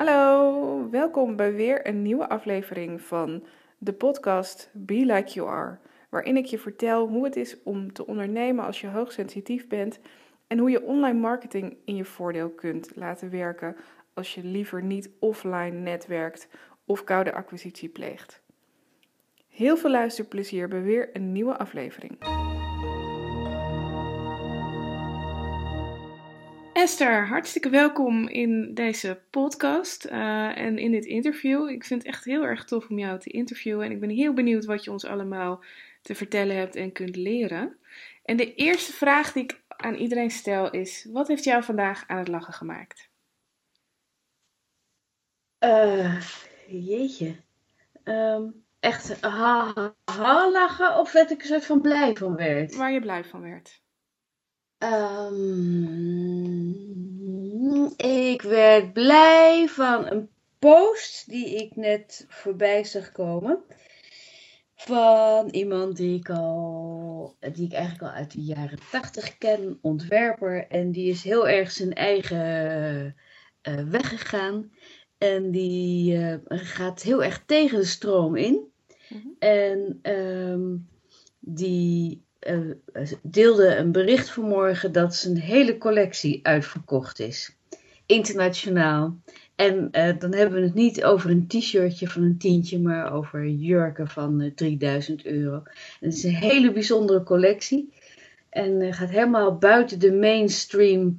Hallo, welkom bij weer een nieuwe aflevering van de podcast Be Like You Are, waarin ik je vertel hoe het is om te ondernemen als je hoogsensitief bent en hoe je online marketing in je voordeel kunt laten werken als je liever niet offline netwerkt of koude acquisitie pleegt. Heel veel luisterplezier bij weer een nieuwe aflevering. Esther, hartstikke welkom in deze podcast uh, en in dit interview. Ik vind het echt heel erg tof om jou te interviewen en ik ben heel benieuwd wat je ons allemaal te vertellen hebt en kunt leren. En de eerste vraag die ik aan iedereen stel is: wat heeft jou vandaag aan het lachen gemaakt? Uh, jeetje. Um, echt ha, ha lachen of dat ik er soort van blij van werd? Waar je blij van werd. Um, ik werd blij van een post die ik net voorbij zag komen. Van iemand die ik al, die ik eigenlijk al uit de jaren tachtig ken, ontwerper. En die is heel erg zijn eigen uh, weg gegaan. En die uh, gaat heel erg tegen de stroom in. Mm -hmm. En um, die uh, deelde een bericht vanmorgen dat zijn hele collectie uitverkocht is. Internationaal. En uh, dan hebben we het niet over een t-shirtje van een tientje, maar over jurken van uh, 3000 euro. En het is een hele bijzondere collectie. En gaat helemaal buiten de mainstream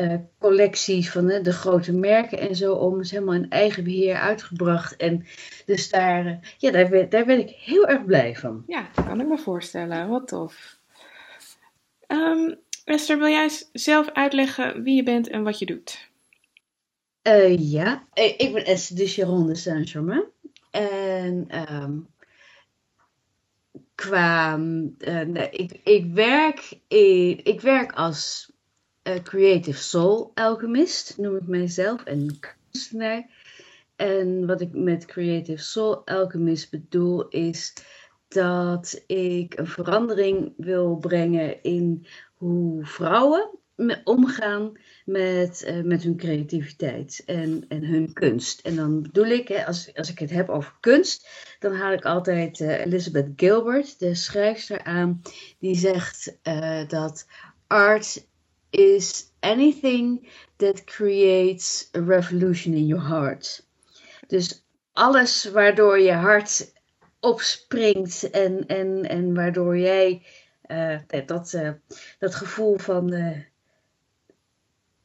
uh, collecties van uh, de grote merken en zo om. is helemaal in eigen beheer uitgebracht. En dus daar, uh, ja, daar, ben, daar ben ik heel erg blij van. Ja, kan ik me voorstellen. Wat tof. Um, Esther, wil jij zelf uitleggen wie je bent en wat je doet? ja, ik ben Esther de Charon de Saint-Germain. En um, qua, nee, ik, ik, werk, ik, ik werk als Creative Soul Alchemist, noem ik mijzelf, en kunstenaar. En wat ik met Creative Soul Alchemist bedoel is dat ik een verandering wil brengen in hoe vrouwen omgaan met, uh, met hun creativiteit en, en hun kunst. En dan bedoel ik, hè, als, als ik het heb over kunst, dan haal ik altijd uh, Elizabeth Gilbert, de schrijfster, aan, die zegt dat art is anything that creates a revolution in your heart. Dus alles waardoor je hart opspringt en, en, en waardoor jij uh, dat, uh, dat gevoel van uh,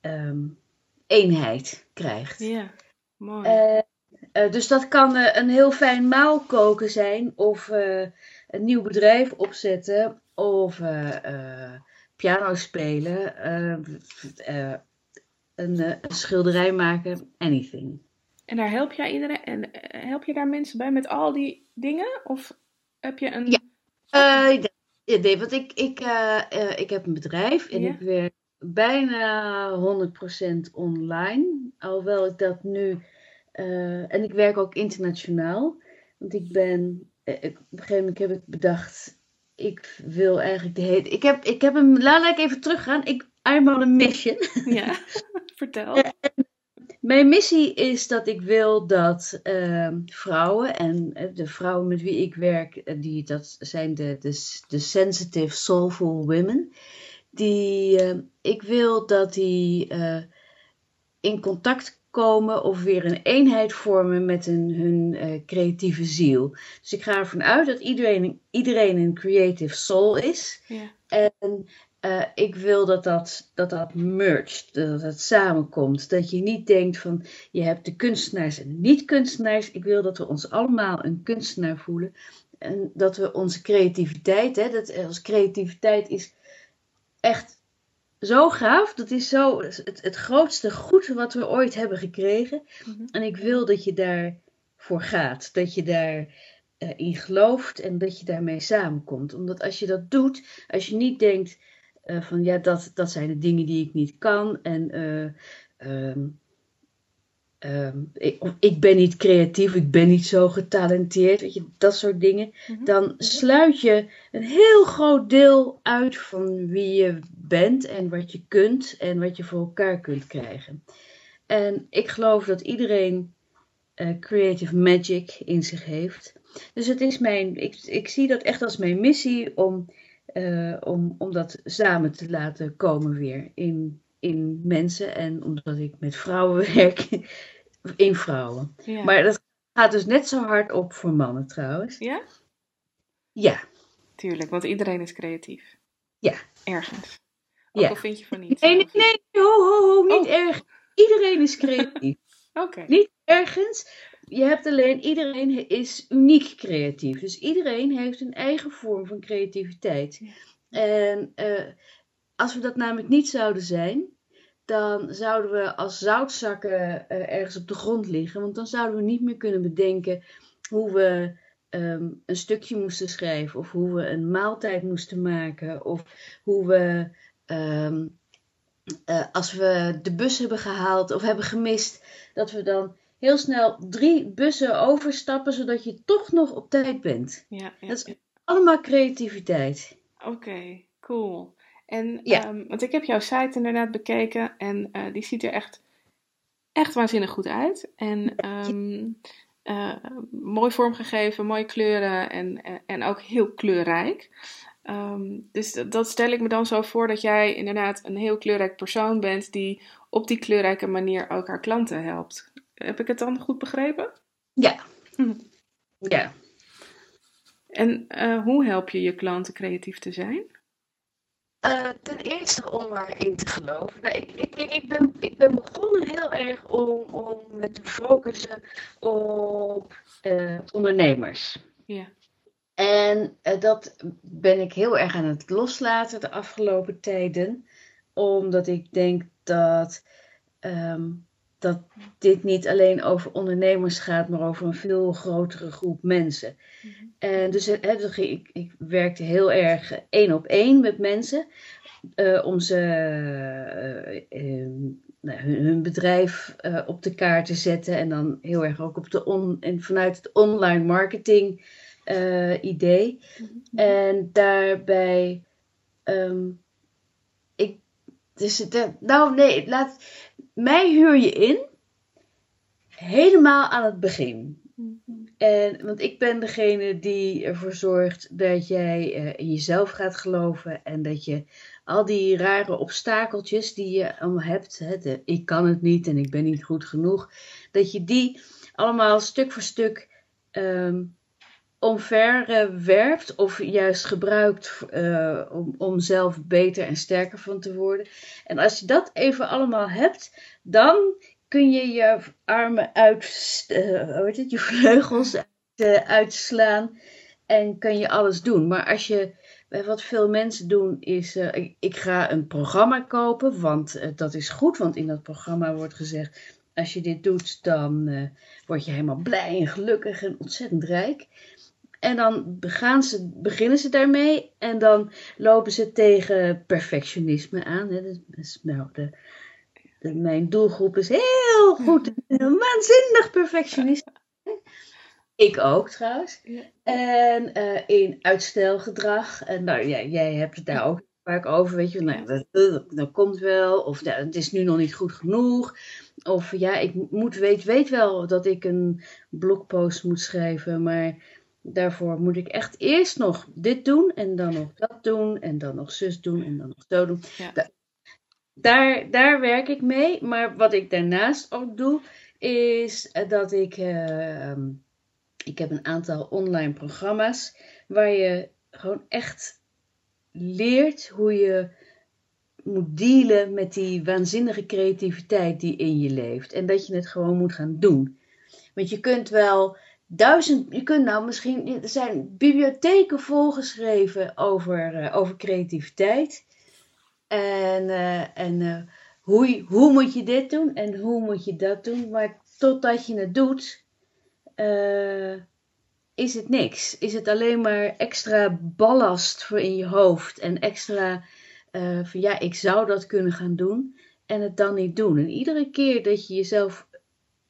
um, eenheid krijgt. Ja, mooi. dus dat kan een heel fijn maal koken zijn, of een nieuw bedrijf opzetten, of piano spelen, uh, uh, een, een, schilderij maken, anything. En daar help jij iedereen en help je daar mensen bij met al die dingen? Of heb je een. Ja, nee, want ik, ik, ik heb een bedrijf en ja? ik werk bijna 100% online. Alhoewel ik dat nu. en ik werk ook internationaal. Want ik ben. op een gegeven moment heb ik bedacht ik wil eigenlijk de hele. Ik heb, ik heb hem. Laat ik even teruggaan. Ik, I'm on a mission. Ja, vertel. Mijn missie is dat ik wil dat uh, vrouwen en de vrouwen met wie ik werk, die, dat zijn de, de, de sensitive, soulful women. Die, uh, ik wil dat die uh, in contact komen of weer een eenheid vormen met een, hun uh, creatieve ziel. Dus ik ga ervan uit dat iedereen, iedereen een creative soul is. Ja. En uh, ik wil dat dat, dat dat mergt, dat dat samenkomt. Dat je niet denkt van je hebt de kunstenaars en niet-kunstenaars. Ik wil dat we ons allemaal een kunstenaar voelen. En dat we onze creativiteit, hè, dat onze creativiteit is echt zo gaaf. Dat is zo het, het grootste goed wat we ooit hebben gekregen. Mhm. En ik wil dat je daarvoor gaat. Dat je daarin in gelooft en dat je daarmee samenkomt. Omdat als je dat doet, als je niet denkt uh, van ja, dat, dat zijn de dingen die ik niet kan. En uh, um, um, ik, ik, ben niet creatief, ik ben niet zo getalenteerd, weet je, dat soort dingen. Mhm. Dan sluit je een heel groot deel uit van wie je bent en wat je kunt en wat je voor elkaar kunt krijgen. En ik geloof dat iedereen eh, creative magic in zich heeft. Dus het is mijn, ik, ik zie dat echt als mijn missie om, eh, om, om dat samen te laten komen weer in, in mensen. En omdat ik met vrouwen werk, in vrouwen. Ja. Maar dat gaat dus net zo hard op voor mannen trouwens. ja? Ja, Tuurlijk, want iedereen is creatief. Ja. Ergens. Ook Ja. al vind je van niet. nee, nee, nee, ho, ho, ho, niet Oh. erg. Iedereen is creatief. Oké. Niet ergens. Je hebt alleen, iedereen is uniek creatief. Dus iedereen heeft een eigen vorm van creativiteit. Ja. En eh, als we dat namelijk niet zouden zijn, dan zouden we als zoutzakken eh, ergens op de grond liggen. Want dan zouden we niet meer kunnen bedenken hoe we ehm, een stukje moesten schrijven. Of hoe we een maaltijd moesten maken. Of hoe we, ehm, eh, als we de bus hebben gehaald of hebben gemist, dat we dan heel snel drie bussen overstappen, zodat je toch nog op tijd bent. Ja, ja, Dat is- ja. Allemaal creativiteit. Oké, cool. En, Ja. ehm, want ik heb jouw site inderdaad bekeken en eh, die ziet er echt, echt waanzinnig goed uit. En ehm, eh, mooi vormgegeven, mooie kleuren en, en, en ook heel kleurrijk. Ehm, dus dat, dat stel ik me dan zo voor dat jij inderdaad een heel kleurrijk persoon bent die op die kleurrijke manier ook haar klanten helpt. Heb ik het dan goed begrepen? Ja. Hm. Ja. En eh, hoe help je je klanten creatief te zijn? Eh, ten eerste om erin te geloven. Nou, ik, ik, ik, ben, ik ben begonnen heel erg om, om me te focussen op eh, ondernemers. Ja. En eh, dat ben ik heel erg aan het loslaten de afgelopen tijden. Omdat ik denk dat, ehm, dat dit niet alleen over ondernemers gaat, maar over een veel grotere groep mensen. En dus hè, dus ik, ik werkte heel erg eh, één op één met mensen. eh, om ze eh, eh, nou, hun, hun bedrijf eh, op de kaart te zetten. En dan heel erg ook op de on, en vanuit het online marketing eh, idee. En daarbij. ehm, ik, dus nou nee, laat, mij huur je in. Helemaal aan het begin. En, want ik ben degene die ervoor zorgt dat jij eh, in jezelf gaat geloven. En dat je al die rare obstakeltjes die je allemaal hebt. Hè, de, ik kan het niet en ik ben niet goed genoeg. Dat je die allemaal stuk voor stuk ehm omver werpt. Of juist gebruikt eh, om, om zelf beter en sterker van te worden. En als je dat even allemaal hebt, dan kun je je armen uit, eh, hoe het, je vleugels eh, uitslaan en kan je alles doen. Maar als je, eh, wat veel mensen doen is, ik, ga een programma kopen, want dat is goed, want in dat programma wordt gezegd, als je dit doet, dan word je helemaal blij en gelukkig en ontzettend rijk. En dan gaan ze, beginnen ze daarmee en dan lopen ze tegen perfectionisme aan. Hè. Dat is, nou, de, mijn doelgroep is heel goed, waanzinnig perfectionist. Ik ook trouwens. Ja. En eh, in uitstelgedrag. En nou, ja, jij hebt het daar ook vaak over, weet je. Nou, dat, dat, dat komt wel. Of nou, het is nu nog niet goed genoeg. Of ja, ik moet, weet, weet wel dat ik een blogpost moet schrijven. Maar daarvoor moet ik echt eerst nog dit doen. En dan nog dat doen. En dan nog zus doen. En dan nog zo doen. Ja. Daar, daar werk ik mee. Maar wat ik daarnaast ook doe, is eh, dat ik. eh, ik heb een aantal online programma's waar je gewoon echt leert hoe je moet dealen met die waanzinnige creativiteit die in je leeft. En dat je het gewoon moet gaan doen. Want je kunt wel duizend, je kunt nou misschien, er zijn bibliotheken volgeschreven over, eh, over creativiteit. En, eh, en eh, hoe, hoe moet je dit doen en hoe moet je dat doen. Maar totdat je het doet, eh, is het niks. Is het alleen maar extra ballast voor in je hoofd. En extra van ja, ik zou dat kunnen gaan doen. En het dan niet doen. En iedere keer dat je jezelf,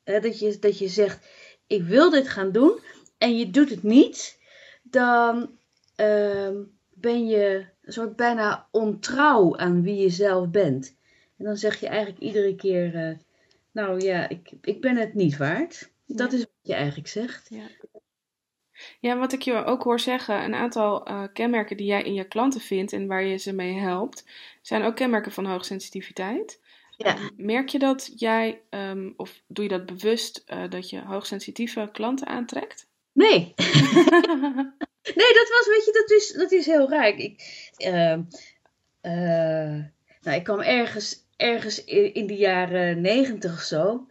dat, je, dat je zegt, ik wil dit gaan doen. En je doet het niet. Dan ehm, ben je een soort bijna ontrouw aan wie je zelf bent. En dan zeg je eigenlijk iedere keer, eh, nou ja, ik, ik ben het niet waard. Dat Ja. is wat je eigenlijk zegt. Ja. Ja, wat ik je ook hoor zeggen, een aantal eh, kenmerken die jij in je klanten vindt en waar je ze mee helpt, zijn ook kenmerken van hoogsensitiviteit. Ja. Ehm, merk je dat jij, ehm, of doe je dat bewust, eh, dat je hoogsensitieve klanten aantrekt? Nee. Nee, dat was, weet je, dat is, dat is heel raar. Ik, ehm, eh, nou, ik kwam ergens, ergens in, in de jaren negentig of zo,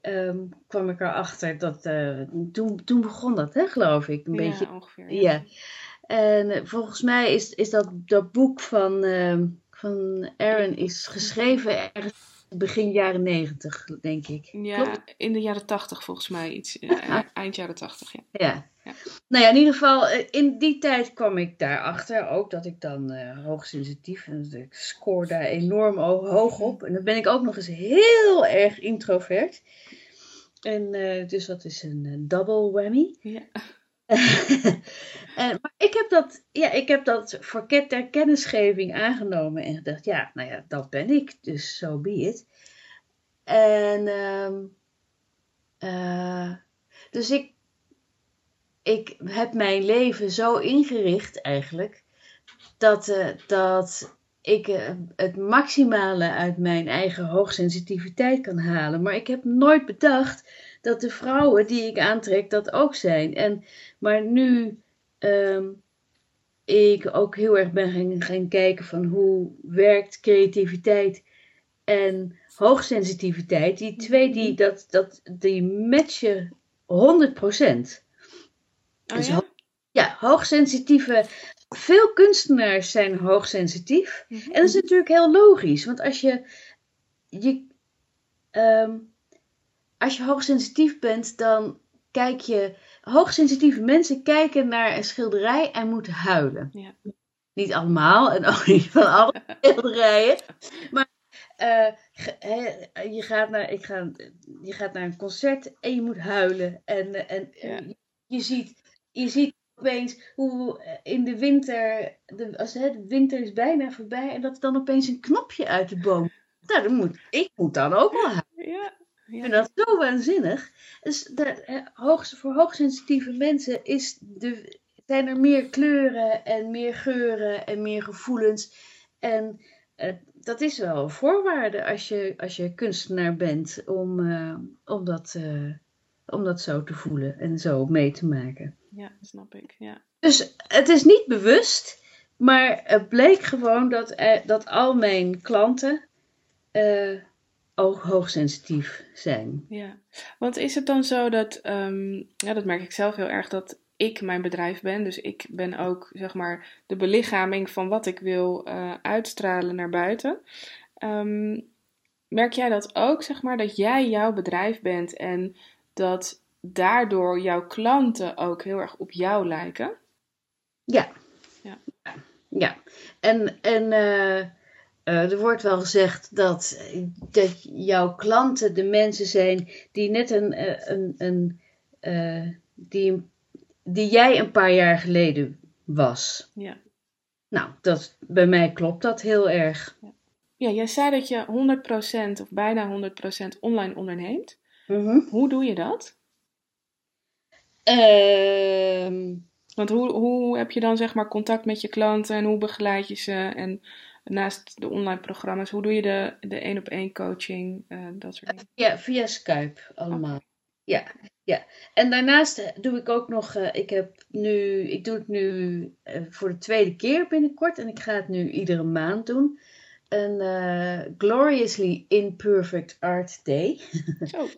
ehm, kwam ik erachter dat, eh, toen, toen begon dat, hè, geloof ik, een beetje. ja, ongeveer. Ja. En eh, volgens mij is, is dat, dat boek van, ehm, van Aaron is geschreven ergens begin jaren negentig, denk ik. Ja, Klopt? in de jaren tachtig volgens mij, iets, eh, eind jaren tachtig, ja. Ja. Ja. Nou ja, in ieder geval, eh, in die tijd kwam ik daarachter ook dat ik dan eh hoogsensitief en dus ik scoor daar enorm ho- hoog op. En dan ben ik ook nog eens heel erg introvert. En eh, dus dat is een double whammy. Ja. En, maar ik heb dat, ja, ik heb dat voor ter kennisgeving aangenomen en gedacht, ja, nou ja, dat ben ik, dus so be it. En ehm, eh, dus ik, ik heb mijn leven zo ingericht eigenlijk, dat, eh, dat ik eh, het maximale uit mijn eigen hoogsensitiviteit kan halen. Maar ik heb nooit bedacht dat de vrouwen die ik aantrek dat ook zijn. En, maar nu ehm, ik ook heel erg ben gaan, gaan kijken van hoe werkt creativiteit en hoogsensitiviteit. Die twee die, dat, dat, die matchen 100%. Oh Dus ja? ho- Ja, hoogsensitieve. Veel kunstenaars zijn hoogsensitief. Mhm. En dat is natuurlijk heel logisch, want als je, je, ehm, als je hoogsensitief bent, dan kijk je. Hoogsensitieve mensen kijken naar een schilderij en moeten huilen. Ja. Niet allemaal en ook niet van alle schilderijen. Maar eh, je, gaat naar, ik ga, je gaat naar een concert en je moet huilen. En, en Ja. je, ziet, je ziet opeens hoe eh, in de winter, de, als, hè, de winter is bijna voorbij en dat er dan opeens een knopje uit de boom. Nou, dan moet, ik moet dan ook wel huilen. Ja. Ik vind dat zo waanzinnig. Dus de, voor hoogsensitieve mensen is de, zijn er meer kleuren en meer geuren en meer gevoelens. En eh, dat is wel een voorwaarde als je, als je kunstenaar bent om, eh, om, dat, om dat zo te voelen en zo mee te maken. Ja, snap ik. Ja. Dus het is niet bewust, maar het bleek gewoon dat, eh, dat al mijn klanten eh, ook hoogsensitief zijn. Ja, want is het dan zo dat, ehm, ja, dat merk ik zelf heel erg, dat ik mijn bedrijf ben. Dus ik ben ook, zeg maar, de belichaming van wat ik wil eh, uitstralen naar buiten. Ehm, merk jij dat ook, zeg maar, dat jij jouw bedrijf bent en dat daardoor jouw klanten ook heel erg op jou lijken? Ja. Ja. Ja. En, en eh, eh, er wordt wel gezegd dat, dat jouw klanten de mensen zijn die net een, eh, een, een die, die jij een paar jaar geleden was. Ja. Nou, dat, bij mij klopt dat heel erg. Ja, jij zei dat je 100% of bijna 100% online onderneemt. Mhm. Hoe doe je dat? Ehm, Want hoe, hoe heb je dan zeg maar contact met je klanten en hoe begeleid je ze? En naast de online programma's, hoe doe je de, de één op één coaching, eh, dat soort dingen? Ja, via Skype allemaal. Ja, ja. En daarnaast doe ik ook nog, eh, ik heb nu, ik doe het nu eh, voor de tweede keer binnenkort en ik ga het nu iedere maand doen. Een Gloriously Imperfect Art Day. Zo,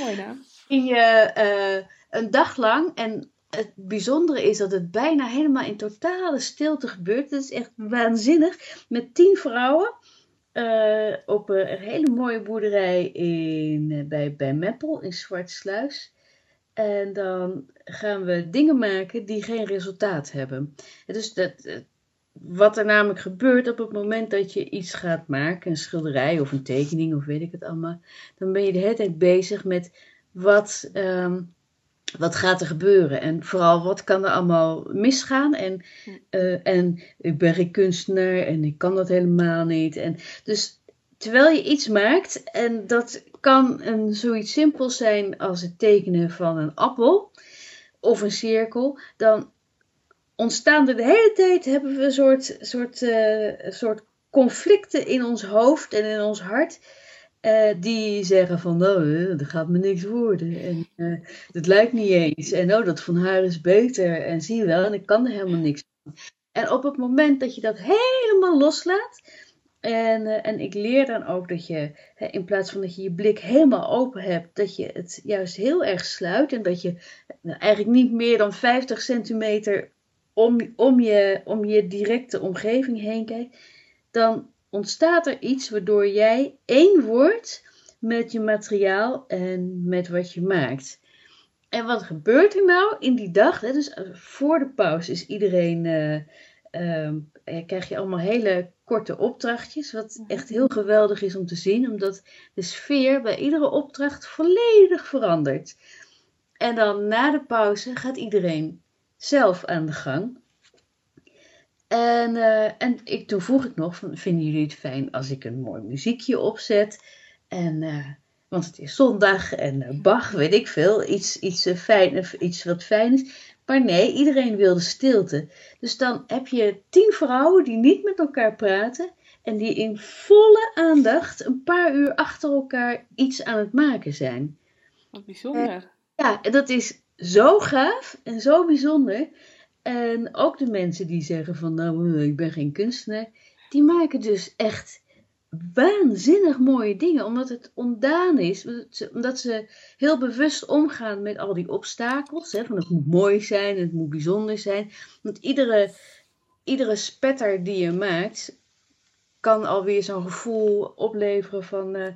mooi naam. In je eh, een dag lang en het bijzondere is dat het bijna helemaal in totale stilte gebeurt. Het is echt waanzinnig. Met tien vrouwen eh, op een, hele mooie boerderij in, eh, bij, bij Meppel in Zwartsluis. En dan gaan we dingen maken die geen resultaat hebben. Dus dat, wat er namelijk gebeurt op het moment dat je iets gaat maken, een schilderij of een tekening of weet ik het allemaal, dan ben je de hele tijd bezig met wat, ehm, wat gaat er gebeuren en vooral wat kan er allemaal misgaan. En, eh, en ik ben geen kunstenaar en ik kan dat helemaal niet. En dus terwijl je iets maakt, en dat kan een, zoiets simpels zijn als het tekenen van een appel of een cirkel, dan ontstaan er de hele tijd, hebben we een soort, soort, uh, soort conflicten in ons hoofd en in ons hart. Uh, die zeggen van, nou, dat gaat me niks worden. En uh, dat lijkt niet eens. En oh, dat van haar is beter. En zie je wel, en ik kan er helemaal niks van. En op het moment dat je dat helemaal loslaat, en, en ik leer dan ook dat je, in plaats van dat je je blik helemaal open hebt, dat je het juist heel erg sluit. En dat je nou, eigenlijk niet meer dan 50 centimeter om, om, je, om je directe omgeving heen kijkt. Dan ontstaat er iets waardoor jij één wordt met je materiaal en met wat je maakt. En wat gebeurt er nou in die dag? Hè? Dus voor de pauze is iedereen. Uh, uh, krijg je allemaal hele korte opdrachtjes. Wat echt heel geweldig is om te zien, omdat de sfeer bij iedere opdracht volledig verandert. En dan na de pauze gaat iedereen zelf aan de gang. En, uh, en ik, toen vroeg ik nog: van, Vinden jullie het fijn als ik een mooi muziekje opzet? En, uh, want het is zondag en uh, Bach, weet ik veel, iets, iets, fijn, iets wat fijn is. Maar nee, iedereen wilde stilte. Dus dan heb je tien vrouwen die niet met elkaar praten en die in volle aandacht een paar uur achter elkaar iets aan het maken zijn. Wat bijzonder. ja, dat is zo gaaf en zo bijzonder. En ook de mensen die zeggen van nou, ik ben geen kunstenaar, die maken dus echt waanzinnig mooie dingen, omdat het ontdaan is, omdat ze heel bewust omgaan met al die obstakels. Hè, van het moet mooi zijn, het moet bijzonder zijn. Want iedere, iedere spetter die je maakt, kan alweer zo'n gevoel opleveren van. Uh,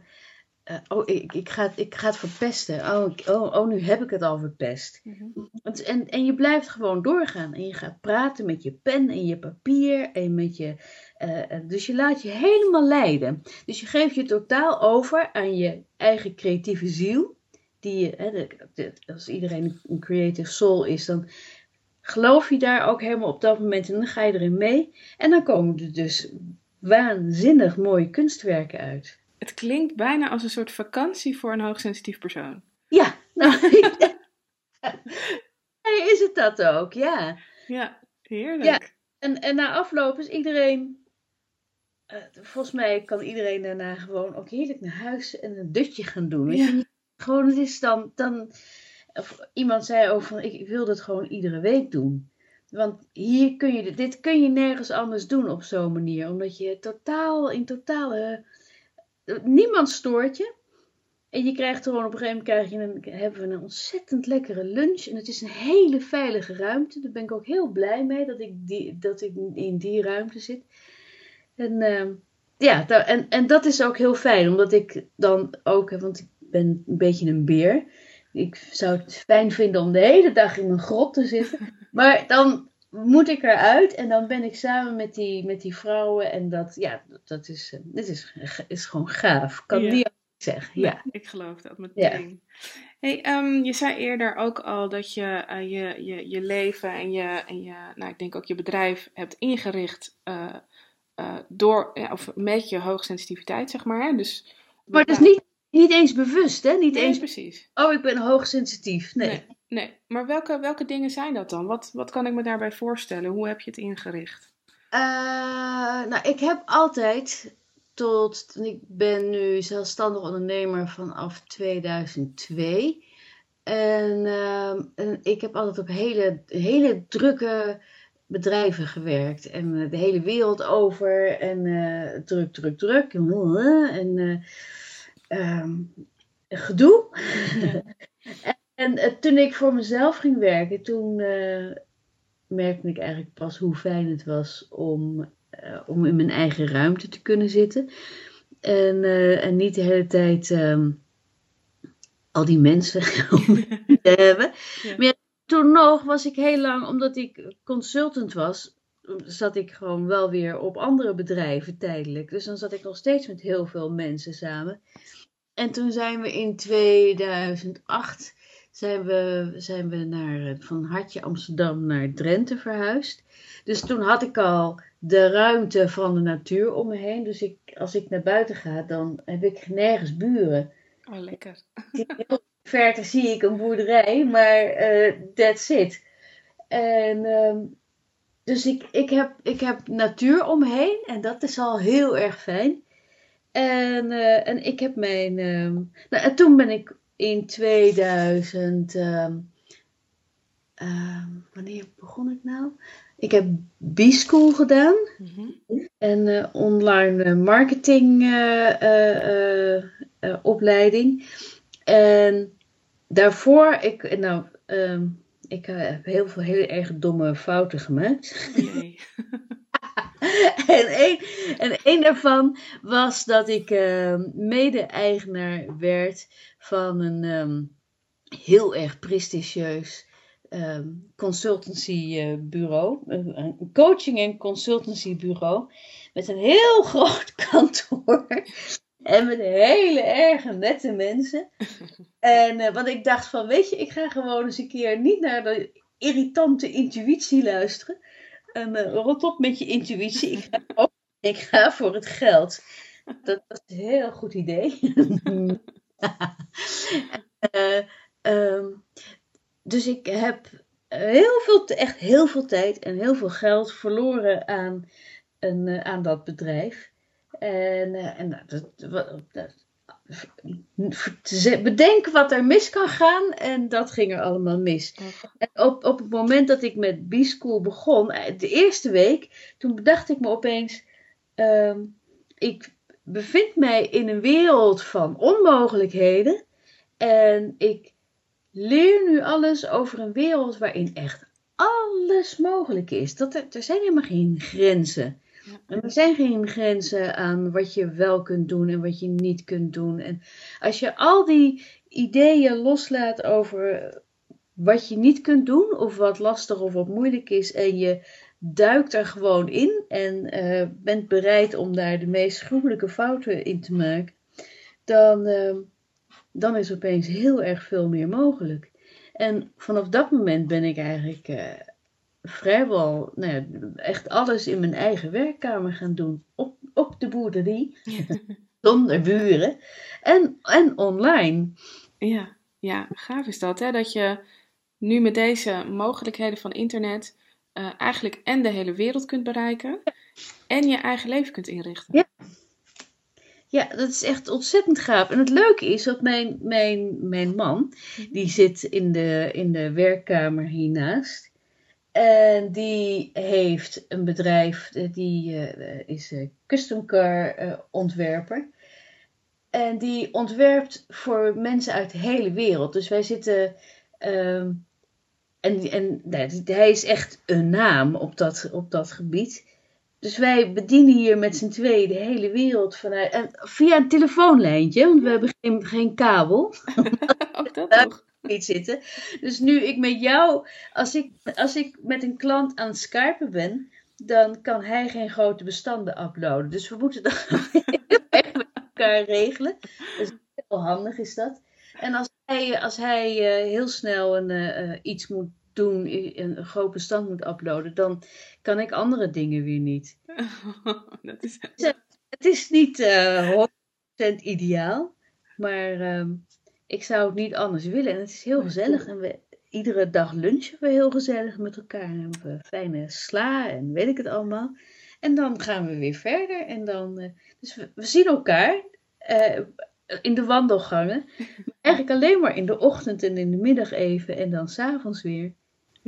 uh, oh, ik, ik, ga het, ik ga het verpesten. Oh, oh, oh, nu heb ik het al verpest. Mm-hmm. en, en je blijft gewoon doorgaan. En je gaat praten met je pen en je papier en met je uh, dus je laat je helemaal leiden. Dus je geeft je totaal over aan je eigen creatieve ziel. Die je, hè, de, de, als iedereen een creative soul is, dan geloof je daar ook helemaal op dat moment en dan ga je erin mee. En dan komen er dus waanzinnig mooie kunstwerken uit. Het klinkt bijna als een soort vakantie voor een hoogsensitief persoon. Ja, nou, is het dat ook, ja. Ja, heerlijk. Ja. En, en na afloop is iedereen uh, volgens mij kan iedereen daarna gewoon ook heerlijk naar huis en een dutje gaan doen. Weet je? Gewoon, het is dan, dan of iemand zei ook van, ik, ik wil dat gewoon iedere week doen. Want hier kun je, dit kun je nergens anders doen op zo'n manier. Omdat je totaal, in totale, niemand stoort je. En je krijgt gewoon op een gegeven moment krijg je een, hebben we een ontzettend lekkere lunch. En het is een hele veilige ruimte. Daar ben ik ook heel blij mee dat ik, die, dat ik in die ruimte zit. En uh, ja, en, en dat is ook heel fijn, omdat ik dan ook, want ik ben een beetje een beer. Ik zou het fijn vinden om de hele dag in mijn grot te zitten. Maar dan moet ik eruit en dan ben ik samen met die, met die vrouwen. En dat, ja, dat is, eh, dit is, is gewoon gaaf. Kan ja. niet zeggen. Ja. ik geloof dat meteen. Ja. Hey, um, je zei eerder ook al dat je uh, je, je, je leven en je, en je, nou, ik denk ook je bedrijf hebt ingericht uh, uh, door, ja, of met je hoogsensitiviteit, zeg maar. Dus, maar dat is niet, niet eens bewust, hè? Niet nee, eens precies. Oh, ik ben hoogsensitief. Nee. nee. Nee, maar welke, welke dingen zijn dat dan? Wat, wat kan ik me daarbij voorstellen? Hoe heb je het ingericht? Uh, nou, ik heb altijd tot, ik ben nu zelfstandig ondernemer vanaf 2002. En, uh, en ik heb altijd op hele, hele drukke bedrijven gewerkt. En eh, de hele wereld over. En uh, druk, druk, druk. En uh, um, gedoe. en toen ik voor mezelf ging werken, toen merkte ik eigenlijk pas hoe fijn het was om, om in mijn eigen ruimte te kunnen zitten. En, en niet de hele tijd um, al die mensen te hebben. Ja. Maar toen nog was ik heel lang, omdat ik consultant was, zat ik gewoon wel weer op andere bedrijven tijdelijk. Dus dan zat ik nog steeds met heel veel mensen samen. En toen zijn we in 2008 zijn we, zijn we naar, eh, van Hartje Amsterdam naar Drenthe verhuisd. Dus toen had ik al de ruimte van de natuur om me heen. Dus ik, als ik naar buiten ga, dan heb ik nergens buren. Oh, lekker. Heel ver zie ik een boerderij, maar eh that's it. En ehm, dus ik, ik, heb, ik heb natuur om me heen en dat is al heel erg fijn. En, eh, en ik heb mijn. ehm, nou, en toen ben ik in 2000. ehm, ehm, wanneer begon ik nou? Ik heb B-School gedaan. Mhm. En eh, online eh, marketing eh, opleiding. En daarvoor, ik, nou, ehm, ik heb heel veel hele erg domme fouten gemaakt. Oh. en, één, daarvan was dat ik ehm, mede-eigenaar werd van een ehm, heel erg prestigieus ehm consultancybureau. Een, een coaching- en consultancybureau. Met een heel groot kantoor. En met hele erge nette mensen. En uh, want ik dacht van, weet je, ik ga gewoon eens een keer niet naar de irritante intuïtie luisteren. Uh, rot op met je intuïtie. Ik ga, ik ga voor het geld. Dat was een heel goed idee. uh, um, dus ik heb heel veel, echt heel veel tijd en heel veel geld verloren aan, een, aan dat bedrijf. En, en dat, dat, bedenken wat er mis kan gaan en dat ging er allemaal mis. En op, op het moment dat ik met B-School begon, de eerste week, toen bedacht ik me opeens, um, ik bevind mij in een wereld van onmogelijkheden en ik leer nu alles over een wereld waarin echt alles mogelijk is. Dat er, er zijn helemaal geen grenzen. En er zijn geen grenzen aan wat je wel kunt doen en wat je niet kunt doen. En als je al die ideeën loslaat over wat je niet kunt doen, of wat lastig of wat moeilijk is, en je duikt er gewoon in en uh, bent bereid om daar de meest gruwelijke fouten in te maken, dan, uh, dan is opeens heel erg veel meer mogelijk. En vanaf dat moment ben ik eigenlijk. Uh, vrijwel nou ja, echt alles in mijn eigen werkkamer gaan doen. Op, op de boerderie. zonder buren. En, en online. Ja, ja, gaaf is dat. Hè? Dat je nu met deze mogelijkheden van internet uh, eigenlijk en de hele wereld kunt bereiken. En je eigen leven kunt inrichten. Ja. Ja, dat is echt ontzettend gaaf. En het leuke is dat mijn, mijn, mijn man, die zit in de, in de werkkamer hiernaast. En die heeft een bedrijf, die uh, is uh, custom car ontwerper. En die ontwerpt voor mensen uit de hele wereld. Dus wij zitten. Uh, en en nou, hij is echt een naam op dat, op dat gebied. Dus wij bedienen hier met z'n tweeën de hele wereld vanuit. En via een telefoonlijntje, want we hebben geen, geen kabel. Ook dat toch? Niet zitten. Dus nu ik met jou, als ik, als ik met een klant aan het skypen ben, dan kan hij geen grote bestanden uploaden. Dus we moeten dat echt met elkaar regelen. Dus heel handig is dat. En als hij, als hij uh, heel snel een, uh, iets moet doen, een groot bestand moet uploaden, dan kan ik andere dingen weer niet. dat is... Het is niet uh, 100% ideaal, maar um, ik zou het niet anders willen. En het is heel gezellig. En we, iedere dag lunchen we heel gezellig met elkaar. En hebben we fijne sla en weet ik het allemaal. En dan gaan we weer verder. En dan, uh, dus we, we, zien elkaar uh, in de wandelgangen. Eigenlijk alleen maar in de ochtend en in de middag even. En dan s'avonds weer.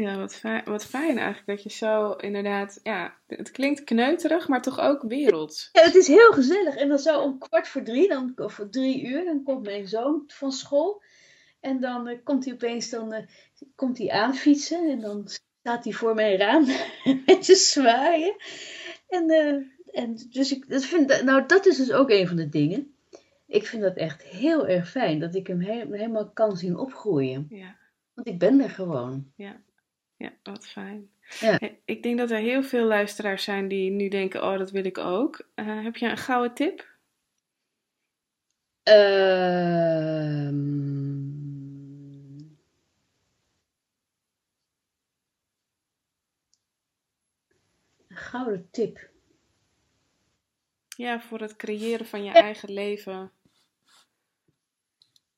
Ja, wat fijn, wat fijn eigenlijk dat je zo inderdaad, ja, het klinkt kneuterig, maar toch ook werelds. Ja, het is heel gezellig. En dan zo om kwart voor drie, dan, of voor drie uur, dan komt mijn zoon van school. En dan uh, komt hij opeens, dan uh, komt hij aanfietsen en dan staat hij voor mijn raam met te zwaaien. En, uh, en dus ik dat vind, nou dat is dus ook een van de dingen. Ik vind dat echt heel erg fijn, dat ik hem he helemaal kan zien opgroeien. Ja. Want ik ben er gewoon. Ja ja, wat fijn. Ja. Ik denk dat er heel veel luisteraars zijn die nu denken: Oh, dat wil ik ook. Eh, heb je een gouden tip? Ehm, een gouden tip. Ja, voor het creëren van je eh. eigen leven.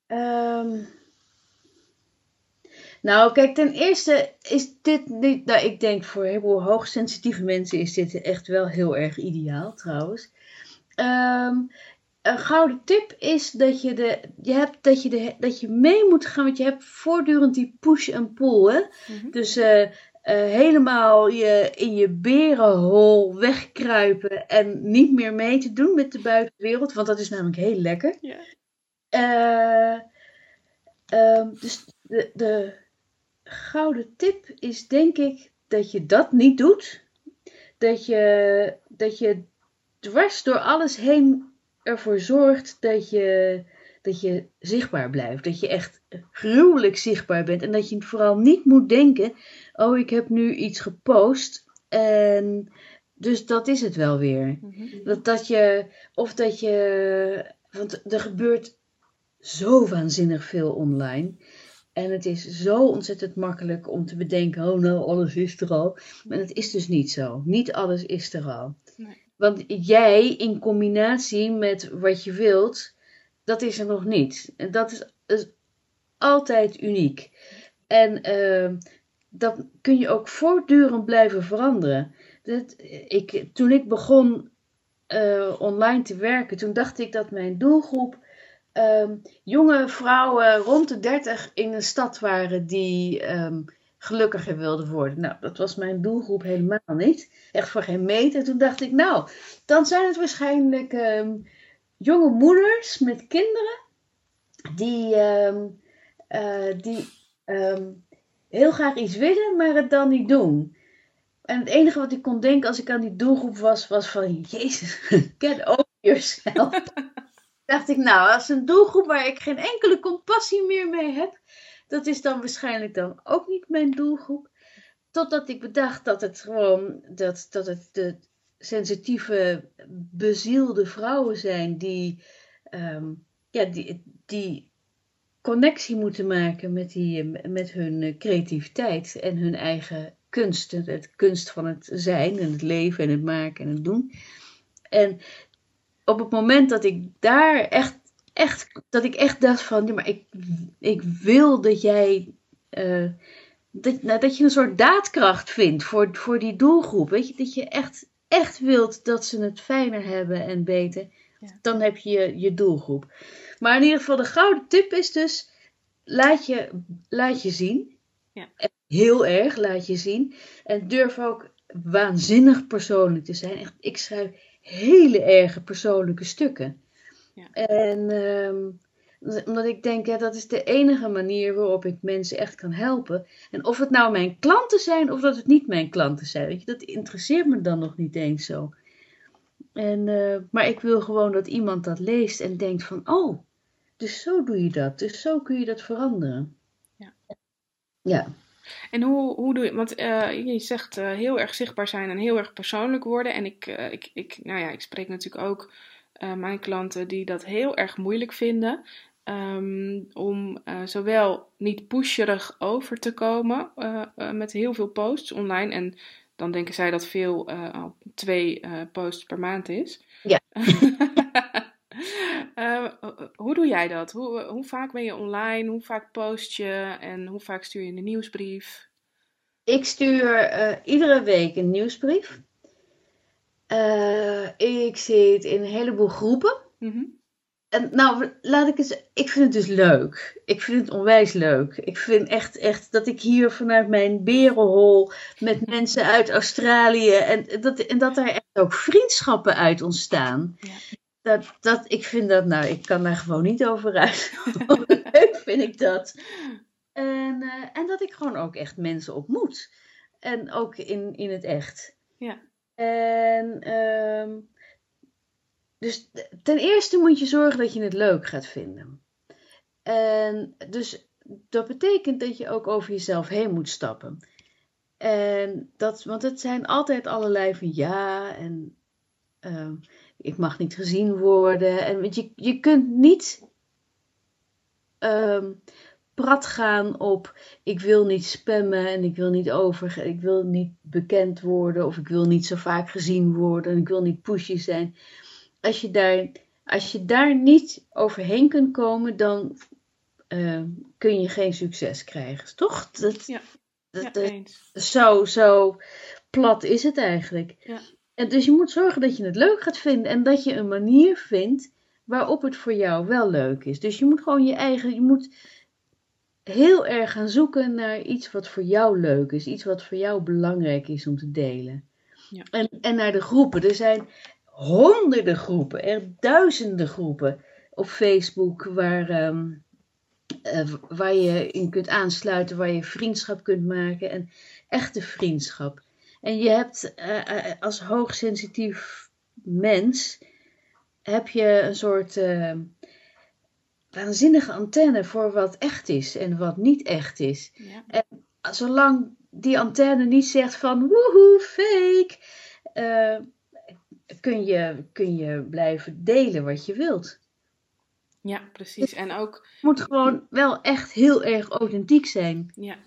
Ehm, nou, kijk, ten eerste is dit niet. Nou, ik denk voor heel veel hoogsensitieve mensen is dit echt wel heel erg ideaal, trouwens. Ehm, een gouden tip is dat je, de, je, hebt, dat, je de, dat je mee moet gaan, want je hebt voortdurend die push en pull. Hè? Mhm. Dus eh, eh, helemaal je, in je berenhol wegkruipen en niet meer mee te doen met de buitenwereld, want dat is namelijk heel lekker. Ja. Eh, ehm, dus de, de gouden tip is denk ik dat je dat niet doet. Dat je, dat je dwars door alles heen ervoor zorgt dat je, dat je zichtbaar blijft. Dat je echt gruwelijk zichtbaar bent. En dat je vooral niet moet denken: oh, ik heb nu iets gepost. En dus dat is het wel weer. Mhm. Dat, dat je, of dat je, want er gebeurt zo waanzinnig veel online. En het is zo ontzettend makkelijk om te bedenken, oh nou, alles is er al. Maar het is dus niet zo. Niet alles is er al. Nee. Want jij in combinatie met wat je wilt, dat is er nog niet. En dat is, is altijd uniek. En uh, dat kun je ook voortdurend blijven veranderen. Dat, ik, toen ik begon uh, online te werken, toen dacht ik dat mijn doelgroep um, jonge vrouwen rond de 30 in een stad waren die um, gelukkiger wilden worden. Nou, dat was mijn doelgroep helemaal niet. Echt voor geen meter. Toen dacht ik, nou, dan zijn het waarschijnlijk um, jonge moeders met kinderen die, uh, die heel graag iets willen, maar het dan niet doen. En het enige wat ik kon denken als ik aan die doelgroep was, was van, Jezus, get over yourself dacht ik, nou, als een doelgroep waar ik geen enkele compassie meer mee heb, dat is dan waarschijnlijk dan ook niet mijn doelgroep. Totdat ik bedacht dat het gewoon, dat, dat het de sensitieve, bezielde vrouwen zijn die, um, ja, die, die connectie moeten maken met, die, met hun creativiteit en hun eigen kunst. Het kunst van het zijn en het leven en het maken en het doen. En op het moment dat ik daar echt, echt, dat ik echt dacht van, ja, maar ik, ik wil dat jij, uh, dat, nou, dat je een soort daadkracht vindt voor, voor die doelgroep. Weet je, dat je echt, echt wilt dat ze het fijner hebben en beter. Ja. Dan heb je, je je doelgroep. Maar in ieder geval, de gouden tip is dus, laat je, laat je zien. Ja. Heel erg, laat je zien. En durf ook waanzinnig persoonlijk te zijn. Echt, ik schrijf hele erge persoonlijke stukken. Ja. En um, omdat ik denk, ja, dat is de enige manier waarop ik mensen echt kan helpen. En of het nou mijn klanten zijn of dat het niet mijn klanten zijn, weet je, dat interesseert me dan nog niet eens zo. En, uh, maar ik wil gewoon dat iemand dat leest en denkt van, oh, dus zo doe je dat. Dus zo kun je dat veranderen. Ja. Ja. En hoe, hoe doe je, want uh, je zegt uh, heel erg zichtbaar zijn en heel erg persoonlijk worden. En ik, uh, ik, ik, nou ja, ik spreek natuurlijk ook mijn klanten die dat heel erg moeilijk vinden. Um, om zowel niet pusherig over te komen met heel veel posts online. En dan denken zij dat veel al twee posts per maand is. Ja. Uh, hoe doe jij dat? Hoe, hoe, vaak ben je online? Hoe vaak post je? En hoe vaak stuur je een nieuwsbrief? Ik stuur uh, iedere week een nieuwsbrief. Uh, ik zit in een heleboel groepen. Mm -hmm. En nou, laat ik eens. Ik vind het dus leuk. Ik vind het onwijs leuk. Ik vind echt, echt dat ik hier vanuit mijn berenhol met mensen uit Australië. En dat, en dat daar echt ook vriendschappen uit ontstaan. Ja dat, dat, ik vind dat, nou, ik kan daar gewoon niet over uit. Leuk vind ik dat. En, uh, en dat ik gewoon ook echt mensen ontmoet. En ook in, in het echt. Ja. En um, dus ten eerste moet je zorgen dat je het leuk gaat vinden. En dus dat betekent dat je ook over jezelf heen moet stappen. En dat, want het zijn altijd allerlei van ja en uh, ik mag niet gezien worden. En je, je kunt niet um, prat gaan op ik wil niet spammen en ik wil niet over, ik wil niet bekend worden of ik wil niet zo vaak gezien worden en ik wil niet pushy zijn. Als je daar, als je daar niet overheen kunt komen, dan uh, kun je geen succes krijgen, toch? Dat, ja, dat, ja dat- zo, zo plat is het eigenlijk. Ja. En dus je moet zorgen dat je het leuk gaat vinden en dat je een manier vindt waarop het voor jou wel leuk is. Dus je moet gewoon je eigen, je moet heel erg gaan zoeken naar iets wat voor jou leuk is, iets wat voor jou belangrijk is om te delen. Ja. En, en naar de groepen. Er zijn honderden groepen, er duizenden groepen op Facebook waar, eh, waar je in kunt aansluiten, waar je vriendschap kunt maken en echte vriendschap. En je hebt eh, eh, als hoogsensitief mens heb je een soort eh, waanzinnige antenne voor wat echt is en wat niet echt is. Ja. Zolang die antenne niet zegt van woehoe, fake, eh, kun, je, kun je blijven delen wat je wilt. ja, precies. En ook Het moet gewoon wel echt heel erg authentiek zijn. Ja.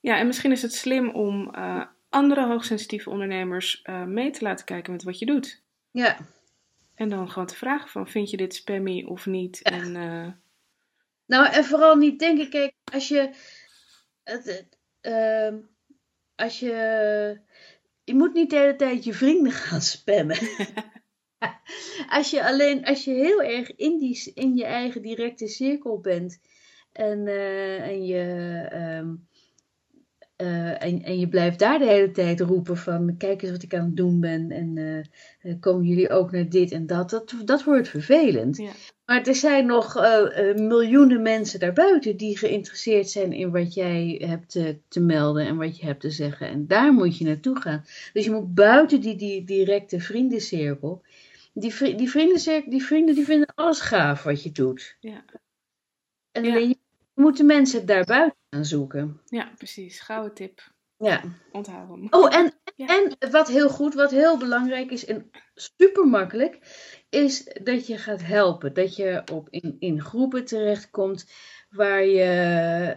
ja, en misschien is het slim om eh, andere hoogsensitieve ondernemers eh, mee te laten kijken met wat je doet. Ja, En dan gewoon te vragen van, vind je dit spammy of niet? En eh, Nou, en vooral niet denken, kijk, als je. Het, het, ehm, als je. Je moet niet de hele tijd je vrienden gaan spammen. als je alleen, als je heel erg in, die, in je eigen directe cirkel bent en, eh, en je. ehm, eh, en, en je blijft daar de hele tijd roepen van kijk eens wat ik aan het doen ben en eh, eh, komen jullie ook naar dit en dat. Dat, dat wordt vervelend. ja. Maar er zijn nog miljoenen mensen daarbuiten die geïnteresseerd zijn in wat jij hebt te, melden en wat je hebt te zeggen. En daar moet je naartoe gaan. Dus je moet buiten die, die directe vriendencirkel. Die, vri- die, vriendencirkel, die vrienden die vinden alles gaaf wat je doet. Ja. En Ja. je moet de mensen daarbuiten gaan zoeken. ja, precies. Gouden tip. Ja. Onthoud hem. Oh, en, Ja. en wat heel goed, wat heel belangrijk is en super makkelijk, is dat je gaat helpen. Dat je op, in, in groepen terechtkomt waar je,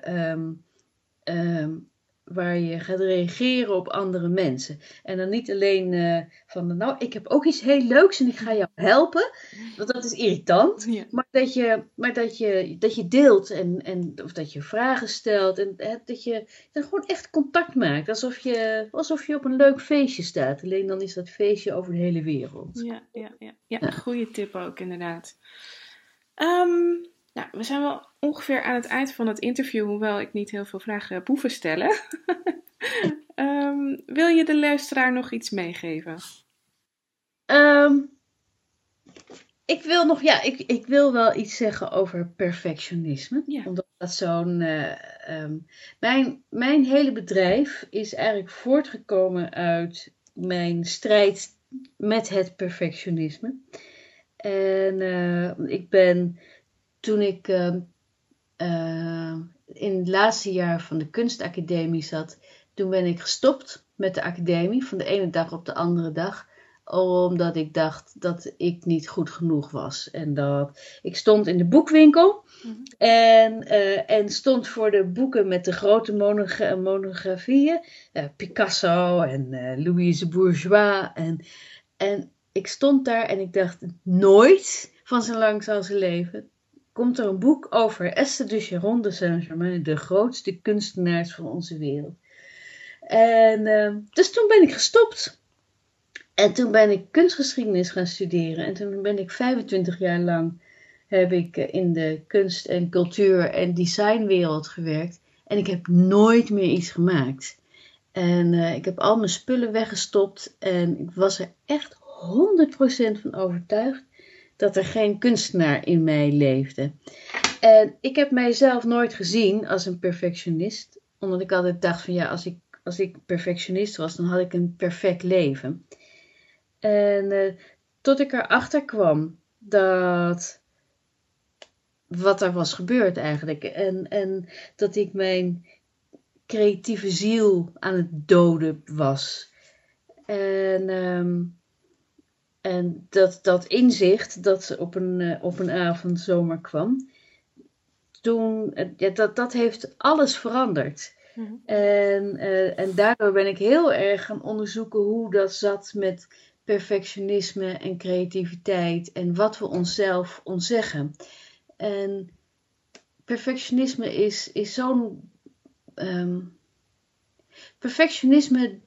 ehm, waar je gaat reageren op andere mensen. En dan niet alleen eh, van, nou, ik heb ook iets heel leuks en ik ga jou helpen, want dat is irritant. Ja. Maar dat je, maar dat je, dat je deelt en, en of dat je vragen stelt en hè, dat je dan gewoon echt contact maakt. Alsof je, alsof je op een leuk feestje staat. Alleen dan is dat feestje over de hele wereld. Ja, ja, ja. ja goede tip ook inderdaad. Ehm, nou, we zijn wel ongeveer aan het eind van het interview, hoewel ik niet heel veel vragen heb hoeven stellen. Ehm, wil je de luisteraar nog iets meegeven? Ehm, ik wil nog, ja, ik, ik wil wel iets zeggen over perfectionisme. Ja. Omdat dat zo'n. eh, ehm, mijn, mijn hele bedrijf is eigenlijk voortgekomen uit mijn strijd met het perfectionisme. En eh, ik ben toen ik ehm, eh, in het laatste jaar van de kunstacademie zat, toen ben ik gestopt met de academie van de ene dag op de andere dag omdat ik dacht dat ik niet goed genoeg was. En dat ik stond in de boekwinkel Mhm. en, eh, en stond voor de boeken met de grote monogra- monografieën. eh, Picasso en eh, Louise Bourgeois. En, en ik stond daar en ik dacht, nooit van zo lang zal ze leven. Komt er een boek over Esther de Charon de Saint-Germain, de grootste kunstenaars van onze wereld. En eh, dus toen ben ik gestopt. En toen ben ik kunstgeschiedenis gaan studeren. En toen ben ik 25 jaar lang heb ik eh, in de kunst- en cultuur- en designwereld gewerkt. En ik heb nooit meer iets gemaakt. En eh, ik heb al mijn spullen weggestopt. En ik was er echt 100% van overtuigd dat er geen kunstenaar in mij leefde. En ik heb mijzelf nooit gezien als een perfectionist. Omdat ik altijd dacht van ja, als ik, als ik perfectionist was, dan had ik een perfect leven. En eh, tot ik erachter kwam dat wat er was gebeurd eigenlijk. En, en dat ik mijn creatieve ziel aan het doden was. En, ehm, en dat, dat inzicht dat op een, eh, op een avond zomaar kwam. toen, eh, ja, dat, dat heeft alles veranderd. Mhm. En, eh, en daardoor ben ik heel erg gaan onderzoeken hoe dat zat met perfectionisme en creativiteit en wat we onszelf ontzeggen. En perfectionisme is, is zo'n. ehm, perfectionisme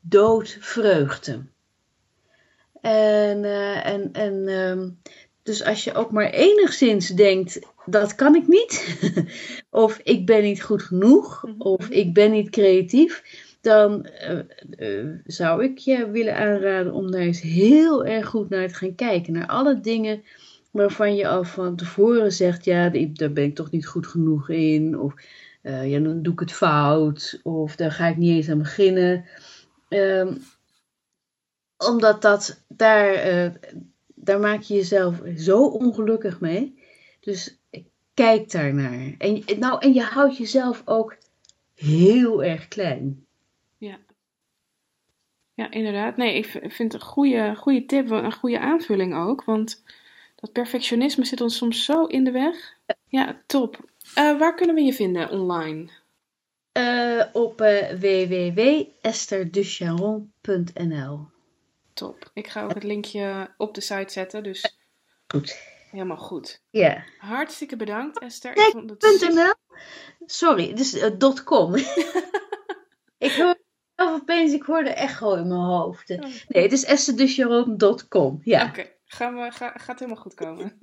doodt vreugde. En, eh, en, en ehm, dus als je ook maar enigszins denkt, dat kan ik niet, of ik ben niet goed genoeg, Mhm. of ik ben niet creatief, dan eh, eh, zou ik je willen aanraden om daar eens heel erg goed naar te gaan kijken. Naar alle dingen waarvan je al van tevoren zegt, ja, daar ben ik toch niet goed genoeg in, of ja, dan doe ik het fout, of daar ga ik niet eens aan beginnen. Ehm, omdat dat, daar, eh, daar maak je jezelf zo ongelukkig mee. Dus kijk daar naar. En, nou, en je houdt jezelf ook heel erg klein. Ja. Ja, inderdaad. Nee, ik vind het een goede, goede tip, een goede aanvulling ook. Want dat perfectionisme zit ons soms zo in de weg. Ja, top. Eh, waar kunnen we je vinden online? Eh, op eh www.estherducharon.nl Top. Ik ga ook het linkje op de site zetten, dus Goed. helemaal goed. Ja. Hartstikke bedankt, Esther. Ik vond het... .nl? Sorry, is eh, .com. ik hoor zelf opeens, ik hoorde echo in mijn hoofd. Nee, het is estherducharon.com. Ja. Oké, gaan we, ga, gaat helemaal goed komen.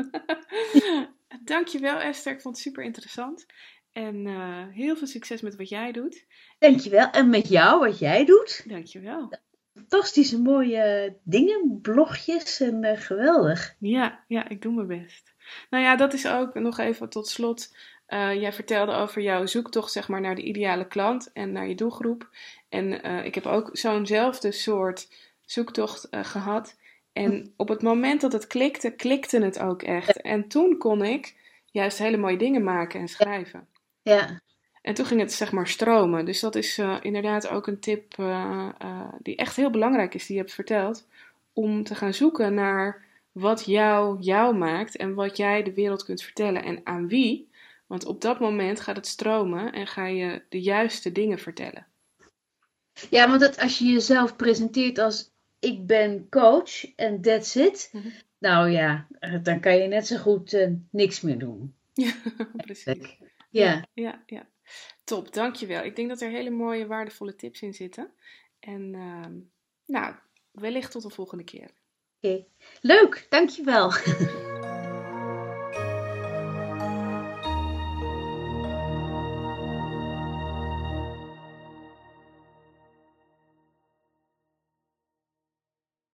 Dankjewel Esther, ik vond het super interessant. En eh, heel veel succes met wat jij doet. Dankjewel. En met jou, wat jij doet. Dankjewel. Fantastische mooie dingen, blogjes en eh, geweldig. Ja, ja, ik doe mijn best. Nou ja, dat is ook nog even tot slot. eh, jij vertelde over jouw zoektocht zeg maar, naar de ideale klant en naar je doelgroep. En eh, ik heb ook zo'nzelfde soort zoektocht eh, gehad. En op het moment dat het klikte, klikte het ook echt. En toen kon ik juist hele mooie dingen maken en schrijven. Ja. En toen ging het zeg maar stromen. Dus dat is eh, inderdaad ook een tip eh, eh, die echt heel belangrijk is, die je hebt verteld. Om te gaan zoeken naar wat jou jou maakt en wat jij de wereld kunt vertellen en aan wie. Want op dat moment gaat het stromen en ga je de juiste dingen vertellen. Ja, want dat, als je jezelf presenteert als ik ben coach en that's it. Mhm. Nou ja, dan kan je net zo goed niks meer doen. Ja, precies. Ja. Ja, ja. Top, dankjewel. Ik denk dat er hele mooie, waardevolle tips in zitten. En ehm, nou, wellicht tot de volgende keer. Oké. Leuk, dankjewel.